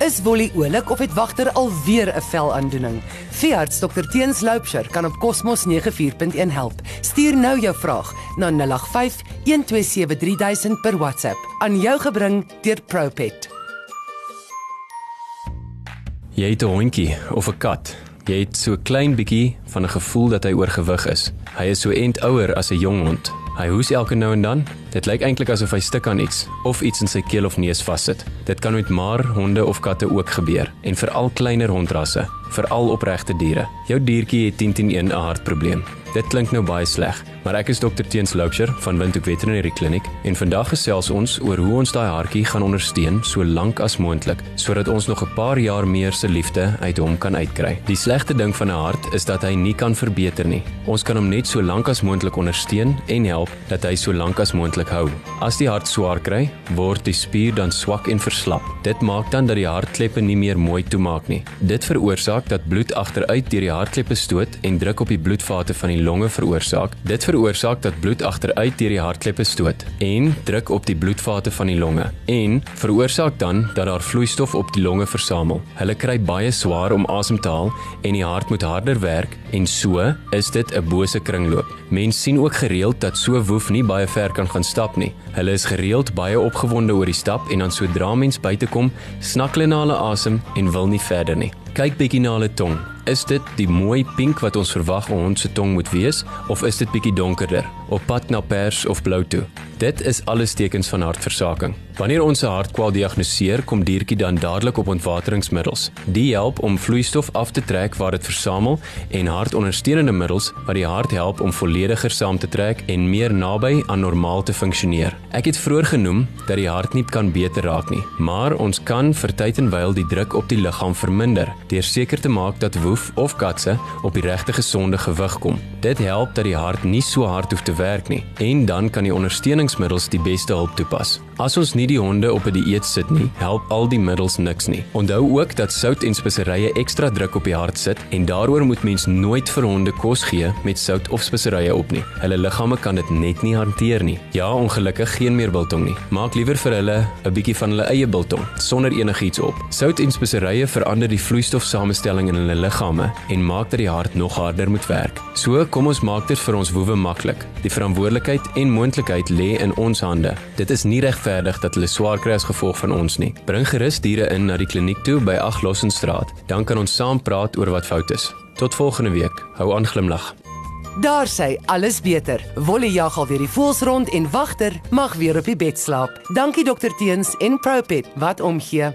Is Wolly oulik of het wagter alweer 'n velaandoening? Veearts Dr Teens Loupsher kan op Cosmos 94.1 help. Stuur nou jou vraag na 085 127 3000 per WhatsApp aan jou gebring deur Propet. Jy het 'n hondjie of 'n kat. Jy het so klein bietjie van 'n gevoel dat hy oorgewig is. Hy is so ent ouer as 'n jong hond. Hy hoes elke nou en dan. Dit lyk eintlik asof hy stik aan iets of iets in sy keel of neus vassit. Dit kan met maar honde of katte ook gebeur en veral kleiner hondrasse, veral opregte diere. Jou diertjie het 10 teen 1 'n hartprobleem. Dit klink nou baie sleg, maar ek is dokter Teens Loupsher van Windhoek Veterinary Clinic en vandag gesels ons oor hoe ons daai hartjie gaan ondersteun so lank as moontlik sodat ons nog 'n paar jaar meer se liefde uit hom kan uitkry. Die slegste ding van 'n hart is dat hy nie kan verbeter nie. Ons kan hom net so lank as moontlik ondersteun en help dat hy so lank as moontlik hou. As die hart swaar kry, word die spier dan swak en verslap. Dit maak dan dat die hartkleppe nie meer mooi toemaak nie. Dit veroorsaak dat bloed agteruit deur die hartkleppe stoot en druk op die bloedvate van die longe veroorsaak. Dit veroorsaak dat bloed agteruit deur die hartkleppe stoot en druk op die bloedvate van die longe en veroorsaak dan dat daar vloeistof op die longe versamel. Hulle kry baie swaar om asem te haal en die hart moet harder werk en so is dit 'n bose kringloop. Mense sien ook gereeld dat so woef nie baie ver kan gaan stap nie. Hulle is gereeld baie opgewonde oor die stap en dan sodra mens buite kom, snak hulle na hulle asem en wil nie verder nie. Kyk bietjie na hulle tong. Is dit die mooi pink wat ons verwag 'n hond se tong moet wees of is dit bietjie donkerder, op pad na pers of blou toe? Dit is alles tekens van hartversaking. Wanneer ons 'n hartkwal diagnoseer, kom diertjie dan dadelik op ontwateringsmiddels. Die help om vloeistof af te trek waar dit versamel en hartondersteunende middels wat die hart help om vollediger saam te trek en meer naby aan normaal te funksioneer. Ek het vroeër genoem dat die hart nie kan beter raak nie, maar ons kan vir tyd en wyl die druk op die liggaam verminder deur seker te maak dat woef of katse op die regte gesonde gewig kom. Dit help dat die hart nie so hard hoef te werk nie en dan kan die ondersteuningsmiddels die beste hulp toepas. As ons nie die honde op 'n die dieet sit nie, help al die middels niks nie. Onthou ook dat sout en speserye ekstra druk op die hart sit en daaroor moet mens nooit vir honde kos gee met sout of speserye op nie. Hulle liggame kan dit net nie hanteer nie. Ja, ongelukkig geen meer biltong nie. Maak liewer vir hulle 'n bietjie van hulle eie biltong sonder enigiets op. Sout en speserye verander die vloeistofsamestelling in hulle liggame en maak dat die hart nog harder moet werk. So kom ons maak dit vir ons woewe maklik. Die verantwoordelikheid en moontlikheid lê in ons hande. Dit is nie regverdig dat hulle swaar kry as gevolg van ons nie. Bring gerus diere in na die kliniek toe by 8 Lossenstraat. Dan kan ons saam praat oor wat fout is. Tot volgende week. Hou aan glimlag. Daar sê alles beter. Wolle jag al weer die voels rond en wagter mag weer op die bed slaap. Dankie dokter Teens en Propet wat omgee.